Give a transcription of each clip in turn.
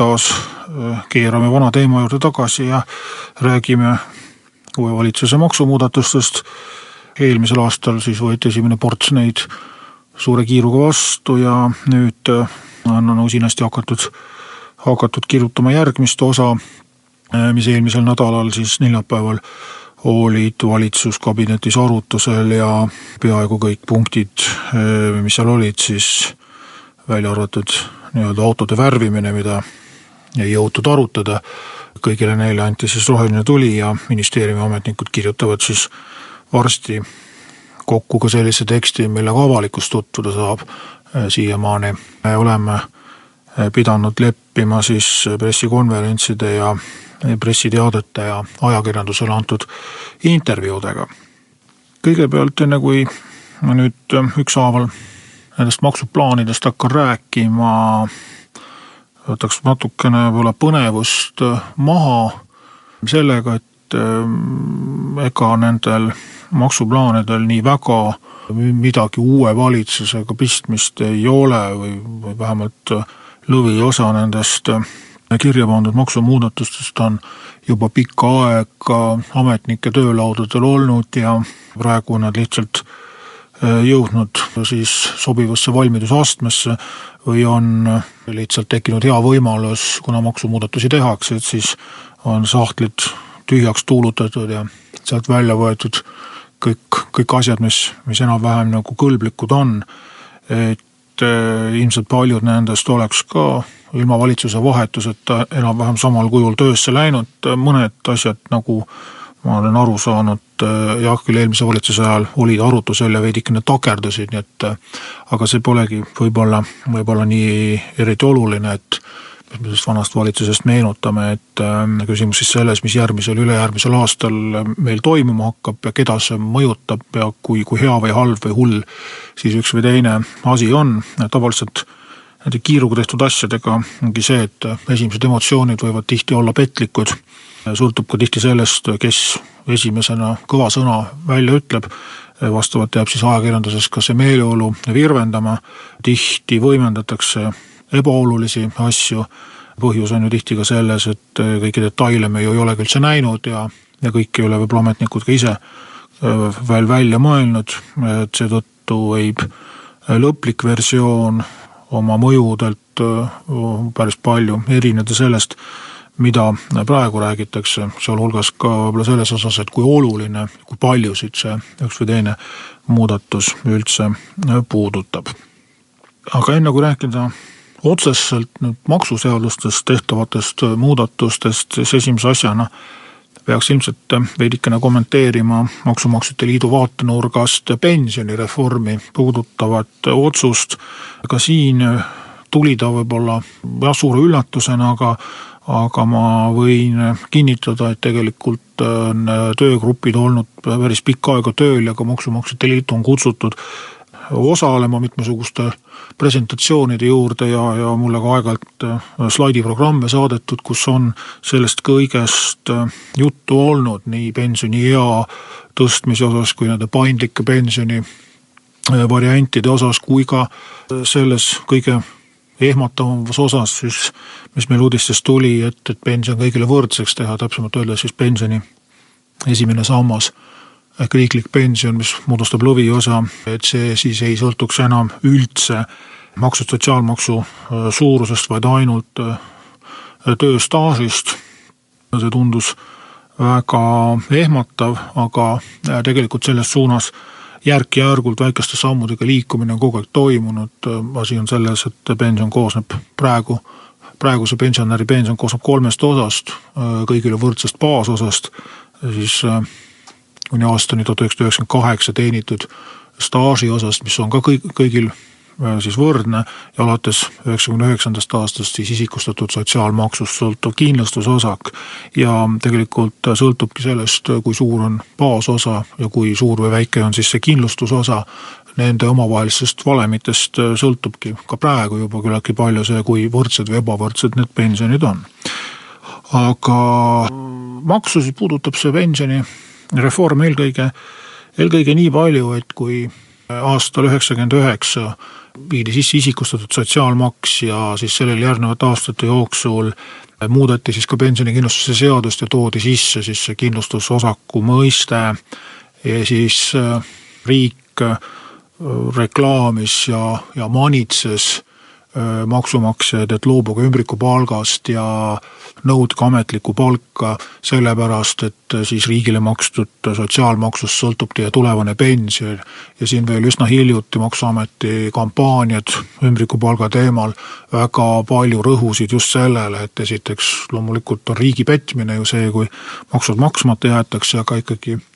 Taas äh, keerame vana teema juurde tagasi ja räägime uue valitsuse maksumuudatustest. eelmisel aastal siis võeti esimene ports neid suure kiiruga vastu ja nüüd äh, on, usinasti hakatud, hakatud kirjutama järgmist osa, äh, mis eelmisel nädalal siis neljapäeval olid valitsuskabinetis arutusel ja peaaegu kõik punktid, mis seal olid, siis välja arvatud nii-öelda autode värvimine, mida ei jõutud arutada, kõigile neile anti siis roheline tuli ja ministeeriumi ametnikud kirjutavad siis varsti kokku ka sellise teksti, millega avalikkus tutvuda saab. siiamaani oleme pidanud leppima siis pressikonverentside ja pressiteadete ja ajakirjandusele antud intervjuudega. kõigepealt, enne kui ma nüüd ükshaaval nendest maksuplaanidest hakkan rääkima, võtaks natukene võib-olla põnevust maha sellega, et ega nendel maksuplaanidel nii väga midagi uue valitsusega pistmist ei ole või, või vähemalt lõviosa nendest kirja pandud maksumuudatustest on juba pikka aega ametnike töölaudadel olnud ja praegu nad lihtsalt äh, jõudnud siis sobivasse valmidusastmesse või on lihtsalt tekkinud hea võimalus, kuna maksumuudatusi tehakse, et siis on sahtlid tühjaks tuulutatud ja sealt välja võetud kõik, kõik asjad, mis, mis enam-vähem nagu kõlblikud on. et äh, ilmselt paljud nendest oleks ka ilma valitsuse vahetuseta enam-vähem samal kujul töösse läinud, mõned asjad nagu ma olen aru saanud, jah, küll eelmise valitsuse ajal olid arutusel ja veidikene takerdusid, nii et aga see polegi võib-olla, võib-olla nii eriti oluline, et mis me sellest vanast valitsusest meenutame, et äh, küsimus siis selles, mis järgmisel, ülejärgmisel aastal meil toimuma hakkab ja keda see mõjutab ja kui, kui hea või halb või hull siis üks või teine asi on, tavaliselt nende kiiruga tehtud asjadega ongi see, et esimesed emotsioonid võivad tihti olla petlikud, sõltub ka tihti sellest, kes esimesena kõva sõna välja ütleb, vastavalt jääb siis ajakirjanduses ka see meeleolu virvendama, tihti võimendatakse ebaolulisi asju, põhjus on ju tihti ka selles, et kõiki detaile me ju ei olegi üldse näinud ja, ja kõike ei ole võib-olla ametnikud ka ise veel välja mõelnud, et seetõttu võib lõplik versioon oma mõjudelt päris palju erineda sellest, mida praegu räägitakse, sealhulgas ka võib-olla selles osas, et kui oluline, kui paljusid see üks või teine muudatus üldse puudutab. aga enne kui rääkida otseselt nüüd maksuseadustes tehtavatest muudatustest, siis esimese asjana peaks ilmselt veidikene kommenteerima Maksumaksjate Liidu vaatenurgast pensionireformi puudutavat otsust. ka siin tuli ta võib-olla jah, suure üllatusena, aga aga ma võin kinnitada, et tegelikult on töögrupid olnud päris pikka aega tööl ja ka Maksumaksjate Liit on kutsutud osalema mitmesuguste presentatsioonide juurde ja, ja mulle ka aeg-ajalt äh, slaidiprogramme saadetud, kus on sellest kõigest äh, juttu olnud nii pensioniea tõstmise osas kui nende paindlike pensioni äh, variantide osas, kui ka selles kõige ehmatavas osas siis, mis meil uudistest tuli, et, et pension kõigile võrdseks teha, täpsemalt öeldes siis pensioni esimene sammas ehk riiklik pension, mis moodustab lõviosa, et see siis ei sõltuks enam üldse maksud sotsiaalmaksu äh, suurusest, vaid ainult äh, tööstaažist. see tundus väga ehmatav, aga tegelikult selles suunas järk-järgult väikeste sammudega liikumine on kogu aeg toimunud, asi on selles, et pension koosneb praegu, praeguse pensionäri pension koosneb kolmest osast, kõigile võrdsest baasosast, siis kuni aastani tuhat üheksasada üheksakümmend kaheksa teenitud staaži osast, mis on ka kõik, kõigil siis võrdne ja alates üheksakümne üheksandast aastast siis isikustatud sotsiaalmaksust sõltuv kindlustusosak. ja tegelikult sõltubki sellest, kui suur on baasosa ja kui suur või väike on siis see kindlustusosa, nende omavahelistest valemitest sõltubki ka praegu juba küllaltki palju see, kui võrdsed või ebavõrdsed need pensionid on. aga maksusid puudutab see pensionireform eelkõige, eelkõige nii palju, et kui aastal üheksakümmend üheksa viidi sisse isikustatud sotsiaalmaks ja siis sellele järgnevate aastate jooksul muudeti siis ka pensionikindlustuse seadust ja toodi sisse siis see kindlustusosaku mõiste. Ja siis äh, riik äh, reklaamis ja, ja manitses maksumaksjaid, et loobuge ümbrikupalgast ja nõudke ametlikku palka, sellepärast et siis riigile makstud sotsiaalmaksust sõltub teie tulevane pension. ja siin veel üsna hiljuti Maksuameti kampaaniad ümbrikupalga teemal väga palju rõhusid just sellele, et esiteks loomulikult on riigi petmine ju see, kui maksud maksmata jäetakse, aga ikkagi äh,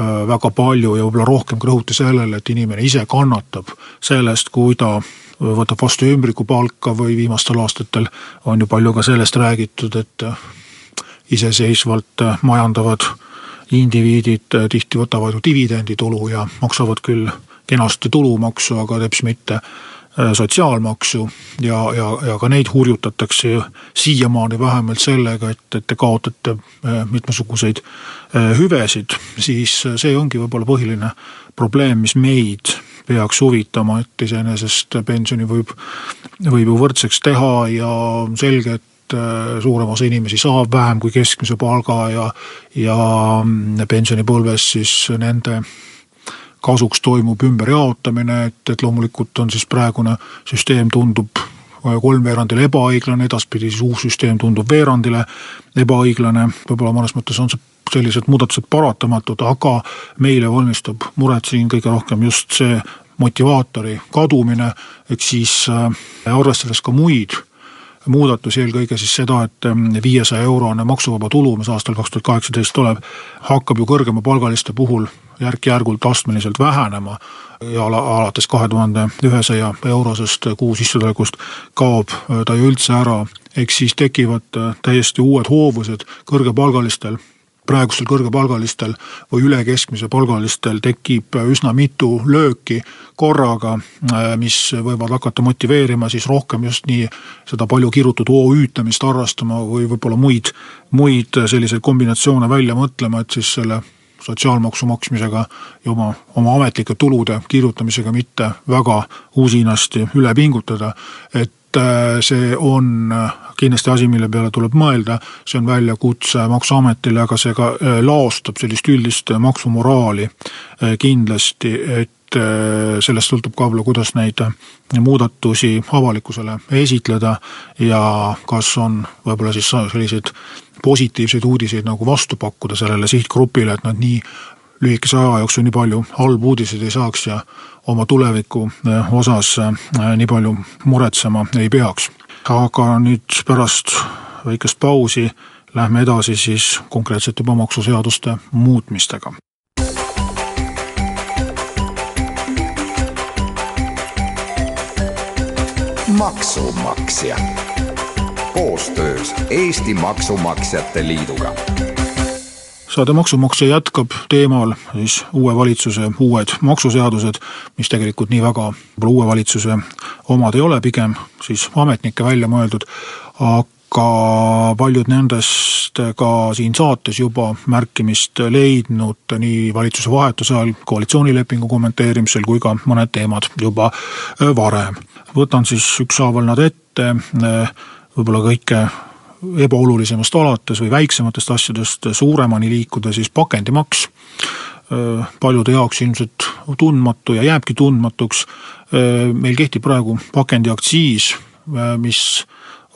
väga palju ja võib-olla rohkem rõhuti sellele, et inimene ise kannatab sellest, kui ta võtab vastu ümbrikupalka või viimastel aastatel on ju palju ka sellest räägitud, et äh, iseseisvalt äh, majandavad indiviidid äh, tihti võtavad ju dividenditulu ja maksavad küll kenasti tulumaksu, aga teps mitte sotsiaalmaksu ja, ja, ja ka neid hurjutatakse ju siiamaani vähemalt sellega, et, et te kaotate mitmesuguseid hüvesid, siis see ongi võib-olla põhiline probleem, mis meid peaks huvitama, et iseenesest pensioni võib, võib ju võrdseks teha ja selge, et äh, suurem osa inimesi saab vähem kui keskmise palga ja, ja mm, pensionipõlves siis nende kasuks toimub ümberjaotamine, et, et loomulikult on siis praegune süsteem tundub kolmveerandile ebaõiglane, edaspidi siis uus süsteem tundub veerandile ebaõiglane, võib-olla mõnes mõttes on see sellised muudatused paratamatud, aga meile valmistab muret siin kõige rohkem just see motivaatori kadumine, ehk siis äh, arvestades ka muid muudatusi, eelkõige siis seda, et ähm, viiesaja eurone maksuvaba tulu, mis aastal kaks tuhat kaheksateist tuleb, hakkab ju kõrgemapalgaliste puhul järk-järgult astmeliselt vähenema ja alates kahe tuhande ühesaja eurosest kuusissetulekust kaob äh, ta ju üldse ära, ehk siis tekivad äh, täiesti uued hoovused kõrgepalgalistel praegustel kõrgepalgalistel või üle keskmise palgalistel tekib üsna mitu lööki korraga, äh, mis võivad hakata motiveerima siis rohkem just nii seda palju kirutud OÜ-tamist harrastama või võib-olla muid, muid selliseid kombinatsioone välja mõtlema, et siis selle sotsiaalmaksu maksmisega ja oma, oma ametlike tulude kirjutamisega mitte väga usinasti üle pingutada, et see on kindlasti asi, mille peale tuleb mõelda, see on väljakutse Maksuametile, aga see ka äh, laostab sellist üldist maksumoraali äh, kindlasti, et äh, sellest sõltub ka võib-olla, kuidas neid muudatusi avalikkusele esitleda ja kas on võib-olla siis selliseid positiivseid uudiseid nagu vastu pakkuda sellele sihtgrupile, et nad nii lühikese aja jooksul nii palju halbu uudiseid ei saaks ja oma tuleviku osas nii palju muretsema ei peaks. Aga nüüd pärast väikest pausi lähme edasi siis konkreetselt juba maksuseaduste muutmistega. maksumaksja koostöös Eesti Maksumaksjate Liiduga saade Maksumaksja jätkab teemal siis uue valitsuse uued maksuseadused, mis tegelikult nii väga võib-olla uue valitsuse omad ei ole, pigem siis ametnike välja mõeldud, aga paljud nendest ka siin saates juba märkimist leidnud nii valitsuse vahetuse ajal koalitsioonilepingu kommenteerimisel kui ka mõned teemad juba varem. võtan siis ükshaaval nad ette, võib-olla kõike ebaolulisemast alates või väiksematest asjadest suuremani liikuda, siis pakendimaks, paljude jaoks ilmselt tundmatu ja jääbki tundmatuks, meil kehtib praegu pakendiaktsiis, mis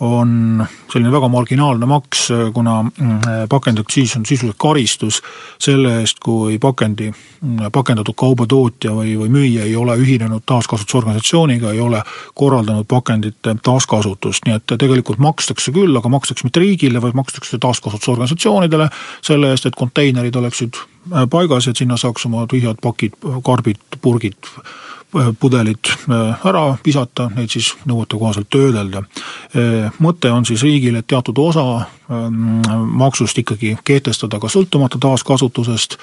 on selline väga marginaalne maks, kuna mm, pakendiaktsiis on sisuliselt karistus selle eest, kui pakendi, mm, pakendatud kauba tootja või, või müüja ei ole ühinenud taaskasutusorganisatsiooniga, ei ole korraldanud pakendite taaskasutust, nii et tegelikult makstakse küll, aga makstakse mitte riigile, vaid makstakse taaskasutusorganisatsioonidele selle eest, et konteinerid oleksid äh, paigas, et sinna saaks oma tühjad pakid, karbid, purgid pudelid äh, ära visata, neid siis nõuetekohaselt töödelda. Äh, mõte on siis riigil, et teatud osa ähm, maksust ikkagi kehtestada ka sõltumata taaskasutusest,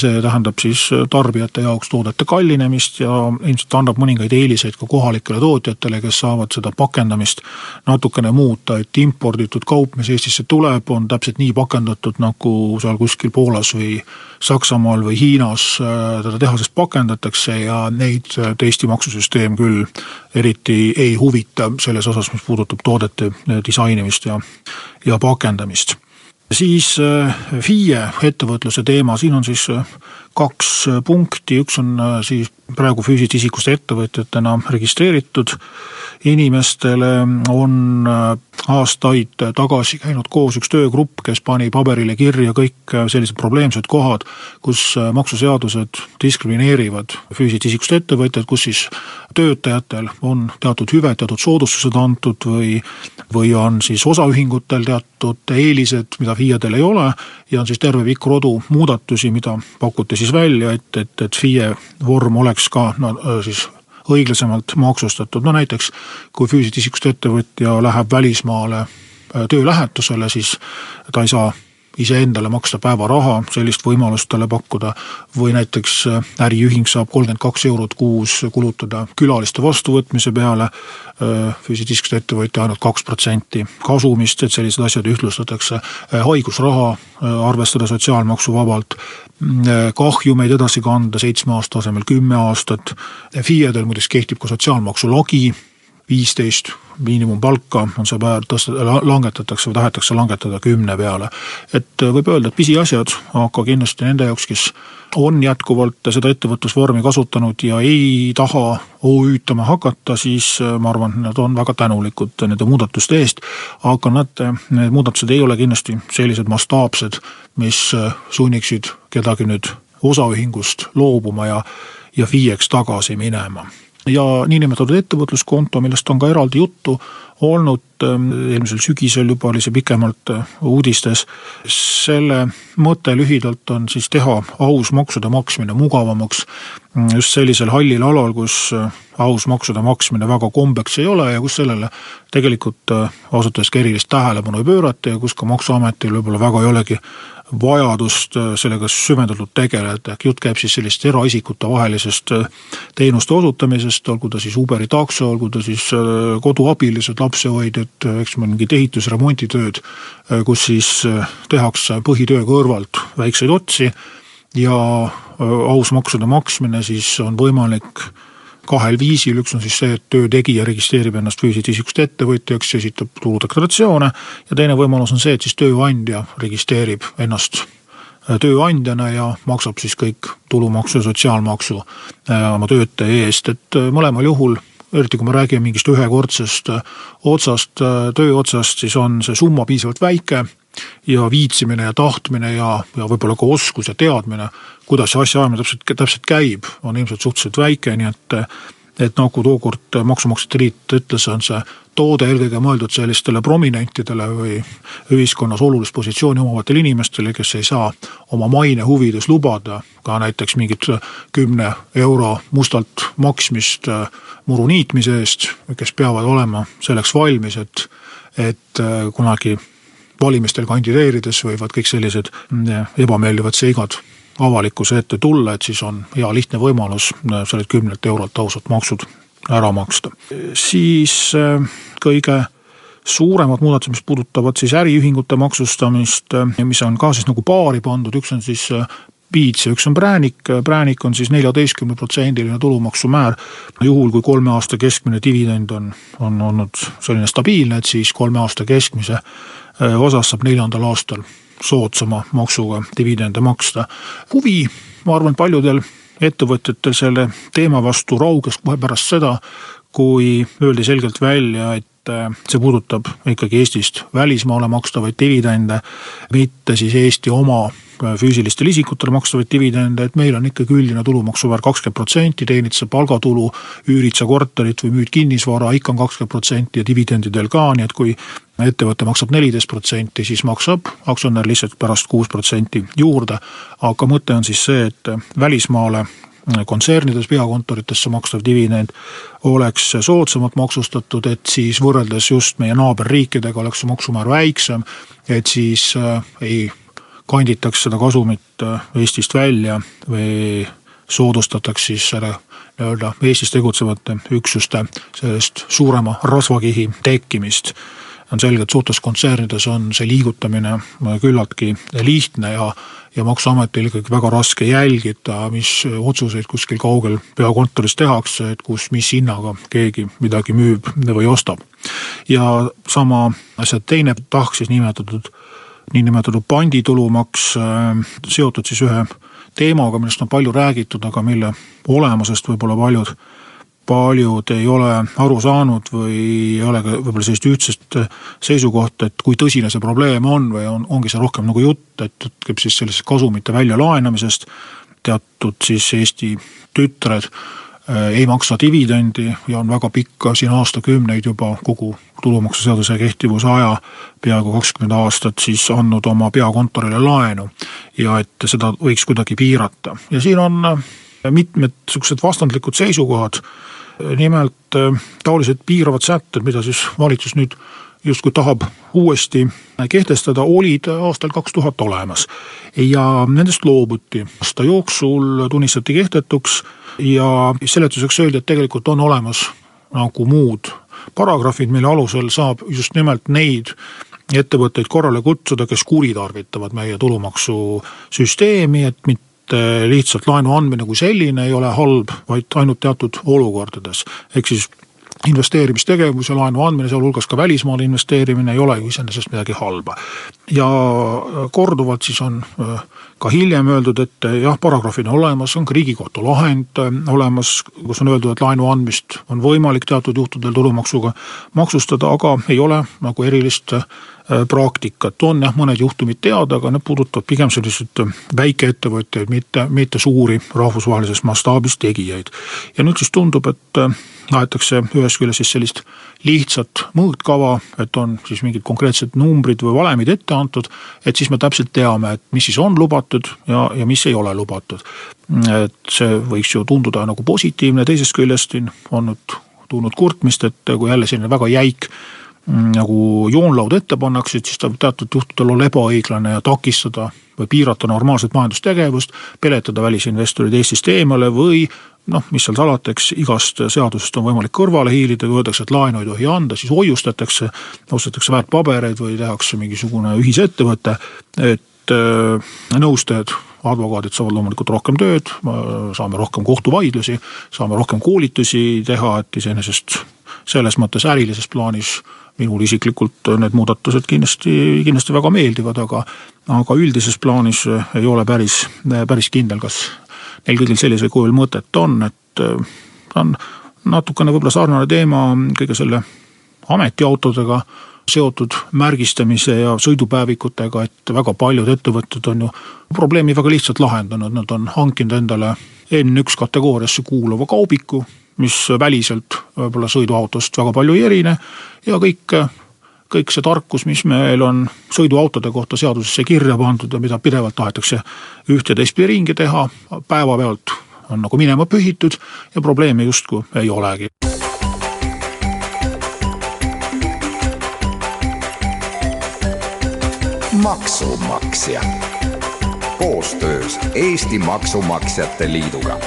see tähendab siis tarbijate jaoks toodete kallinemist ja ilmselt annab mõningaid eeliseid ka kohalikele tootjatele, kes saavad seda pakendamist natukene muuta, et imporditud kaup, mis Eestisse tuleb, on täpselt nii pakendatud, nagu seal kuskil Poolas või Saksamaal või Hiinas teda tehasest pakendatakse ja neid et Eesti maksusüsteem küll eriti ei huvita selles osas, mis puudutab toodete disainimist ja, ja pakendamist. siis äh, FIE ettevõtluse teema, siin on siis äh, kaks punkti, üks on äh, siis praegu füüsilisest isikust ettevõtjatena registreeritud inimestele. On aastaid tagasi käinud koos üks töögrupp, kes pani paberile kirja kõik sellised probleemsed kohad, kus maksuseadused diskrimineerivad füüsilisest isikust ettevõtjaid, kus siis töötajatel on teatud hüved, teatud soodustused antud või või on siis osaühingutel teatud eelised, mida FIE-del ei ole. Ja on siis terve pikk rodu muudatusi, mida pakuti siis välja, et, et, et FIE vorm oleks ka no siis õiglasemalt maksustatud, no näiteks kui füüsilisest isikust ettevõtja läheb välismaale äh, töölähetusele, siis ta ei saa iseendale maksta päevaraha, sellist võimalust talle pakkuda, või näiteks äh, äriühing saab kolmkümmend kaks eurot kuus kulutada külaliste vastuvõtmise peale, äh, füüsilisest isikust ettevõtja ainult kaks protsenti kasumist, et sellised asjad ühtlustatakse, haigusraha arvestada sotsiaalmaksuvabalt, kahjumeid edasi kanda seitsme aasta asemel kümme aastat, FIE-del muideks kehtib ka sotsiaalmaksu lagi, viisteist miinimumpalka on see päev tõsta, langetatakse või tahetakse langetada kümne peale. et võib öelda, et pisiasjad, aga kindlasti nende jaoks, kes on jätkuvalt seda ettevõtlusvormi kasutanud ja ei taha OÜ-tama hakata, siis ma arvan, nad on väga tänulikud nende muudatuste eest, aga nad, need muudatused ei ole kindlasti sellised mastaapsed, mis sunniksid kedagi nüüd osaühingust loobuma ja, ja FIE-ks tagasi minema ja niinimetatud ettevõtluskonto, millest on ka eraldi juttu olnud, eelmisel sügisel juba oli see pikemalt äh, uudistes, selle mõte lühidalt on siis teha aus maksude maksmine mugavamaks mm, just sellisel hallil alal, kus äh, aus maksude maksmine väga kombeks ei ole ja kus sellele tegelikult äh, ausalt öeldes ka erilist tähelepanu ei pöörata ja kus ka Maksuametil võib-olla väga ei olegi vajadust sellega süvendatult tegeleda, ehk jutt käib siis sellist eraisikute vahelisest teenuste osutamisest, olgu ta siis Uberi takso, olgu ta siis koduabilised, lapsehoidjad, eks mingid ehitus-remonditööd, kus siis tehakse põhitöö kõrvalt väikseid otsi ja aus maksude maksmine siis on võimalik kahel viisil, üks on siis see, et töö tegija registreerib ennast füüsilisest isikust ettevõtjaks, esitab tuludeklaratsioone. Ja teine võimalus on see, et siis tööandja registreerib ennast äh, tööandjana ja maksab siis kõik tulumaksu ja sotsiaalmaksu äh, oma töötaja eest, et äh, mõlemal juhul eriti kui me räägime mingist ühekordsest otsast, töö otsast, siis on see summa piisavalt väike ja viitsimine ja tahtmine ja, ja võib-olla ka oskus ja teadmine, kuidas see asjaajamine täpselt, täpselt käib, on ilmselt suhteliselt väike, nii et et nagu tookord Maksumaksjate Liit ütles, on see toode eelkõige mõeldud sellistele prominentidele või ühiskonnas olulist positsiooni omavatele inimestele, kes ei saa oma maine huvides lubada ka näiteks mingit kümne euro mustalt maksmist muru niitmise eest, kes peavad olema selleks valmis, et et kunagi valimistel kandideerides võivad kõik sellised mm, ebameeldivad seigad avalikkuse ette tulla, et siis on hea lihtne võimalus äh, sellelt kümnelt eurolt ausalt maksud ära maksta. siis äh, kõige suuremad muudatused, mis puudutavad siis äriühingute maksustamist, äh, mis on ka siis nagu paari pandud, üks on siis piits ja üks on präänik, präänik on siis neljateistkümneprotsendiline tulumaksumäär. juhul, kui kolme aasta keskmine dividend on, on olnud selline stabiilne, et siis kolme aasta keskmise osas saab neljandal aastal soodsama maksuga dividende maksta. huvi, ma arvan, paljudel ettevõtjatel selle teema vastu rauges kohe pärast seda, kui öeldi selgelt välja, et äh, see puudutab ikkagi Eestist välismaale makstavaid dividende, mitte siis Eesti oma füüsilistele isikutele makstavaid dividende, et meil on ikkagi üldine tulumaksumäär kakskümmend protsenti, teenid sa palgatulu, üürid sa korterit või müüd kinnisvara, ikka on kakskümmend protsenti ja dividendidel ka, nii et kui ettevõte maksab neliteist protsenti, siis maksab aktsionär lihtsalt pärast kuus protsenti juurde. aga mõte on siis see, et välismaale kontsernides, peakontoritesse makstav dividend oleks soodsamalt maksustatud, et siis võrreldes just meie naaberriikidega oleks see maksumäär väiksem, et siis äh, ei kanditaks seda kasumit äh, Eestist välja või soodustataks siis selle nii-öelda Eestis tegutsevate üksuste sellest suurema rasvakihi tekkimist on selge, et suurtes kontsernides on see liigutamine küllaltki lihtne ja ja Maksuametil ikkagi väga raske jälgida, mis otsuseid kuskil kaugel peakontoris tehakse, et kus, mis hinnaga keegi midagi müüb või ostab. ja sama asja teine tahk siis nimetatud, niinimetatud panditulumaks äh, seotud siis ühe teemaga, millest on palju räägitud, aga mille olemusest võib-olla paljud paljud ei ole aru saanud või ei ole ka võib-olla sellist ühtsest seisukohta, et kui tõsine see probleem on või on, ongi see rohkem nagu jutt, et käib siis sellisest kasumite väljalaenamisest, teatud siis Eesti tütred äh, ei maksa dividendi ja on väga pikka, siin aastakümneid juba kogu tulumaksuseaduse kehtivuse aja, peaaegu kakskümmend aastat siis andnud oma peakontorile laenu. ja et seda võiks kuidagi piirata ja siin on äh, mitmed niisugused vastandlikud seisukohad nimelt äh, taolised piiravad sätted, mida siis valitsus nüüd justkui tahab uuesti kehtestada, olid aastal kaks tuhat olemas. ja nendest loobuti, aasta jooksul tunnistati kehtetuks ja seletuseks öeldi, et tegelikult on olemas nagu muud paragrahvid, mille alusel saab just nimelt neid ettevõtteid korrale kutsuda, kes kuritarvitavad meie tulumaksusüsteemi, et mitte lihtsalt laenu andmine kui selline ei ole halb, vaid ainult teatud olukordades. ehk siis investeerimistegevus ja laenu andmine, sealhulgas ka välismaale investeerimine ei ole ju iseenesest midagi halba. ja korduvalt siis on äh, ka hiljem öeldud, et äh, jah, paragrahvid on olemas, on ka Riigikohtu lahend äh, olemas, kus on öeldud, et laenu andmist on võimalik teatud juhtudel tulumaksuga maksustada, aga ei ole nagu erilist praktikat, on jah, mõned juhtumid teada, aga need puudutavad pigem selliseid väikeettevõtjaid, mitte, mitte suuri rahvusvahelises mastaabis tegijaid. ja nüüd siis tundub, et aetakse ühest küljest siis sellist lihtsat mõõtkava, et on siis mingid konkreetsed numbrid või valemid ette antud, et siis me täpselt teame, et mis siis on lubatud ja, ja mis ei ole lubatud. et see võiks ju tunduda nagu positiivne, teisest küljest siin on nüüd tulnud kurtmist, et kui jälle selline väga jäik nagu joonlaud ette pannakse, et siis ta võib teatud juhtudel olla ebaõiglane ja takistada või piirata normaalset majandustegevust, peletada välisinvestorid Eestist eemale või noh, mis seal salata, eks igast seadusest on võimalik kõrvale hiilida, kui öeldakse, et laenu ei tohi anda, siis hoiustatakse, ostetakse väärtpabereid või tehakse mingisugune ühisettevõte, et äh, nõustajad, advokaadid saavad loomulikult rohkem tööd, saame rohkem kohtuvaidlusi, saame rohkem koolitusi teha, et iseenesest selles mõttes ärilises plaanis minul isiklikult need muudatused kindlasti, kindlasti väga meeldivad, aga aga üldises plaanis ei ole päris, päris kindel, kas neil kõigil sellisel kujul mõtet on, et ta äh, on natukene võib-olla sarnane teema kõige selle ametiautodega seotud märgistamise ja sõidupäevikutega, et väga paljud ettevõtted on ju probleemi väga lihtsalt lahendanud, nad on hankinud endale N1 kategooriasse kuuluva kaubiku, mis väliselt võib-olla sõiduautost väga palju ei erine ja kõik kõik see tarkus, mis meil on sõiduautode kohta seadusesse kirja pandud ja mida pidevalt tahetakse üht ja teistpidi ringi teha, päevapealt on nagu minema pühitud ja probleemi justkui ei olegi. maksumaksja koostöös Eesti Maksumaksjate Liiduga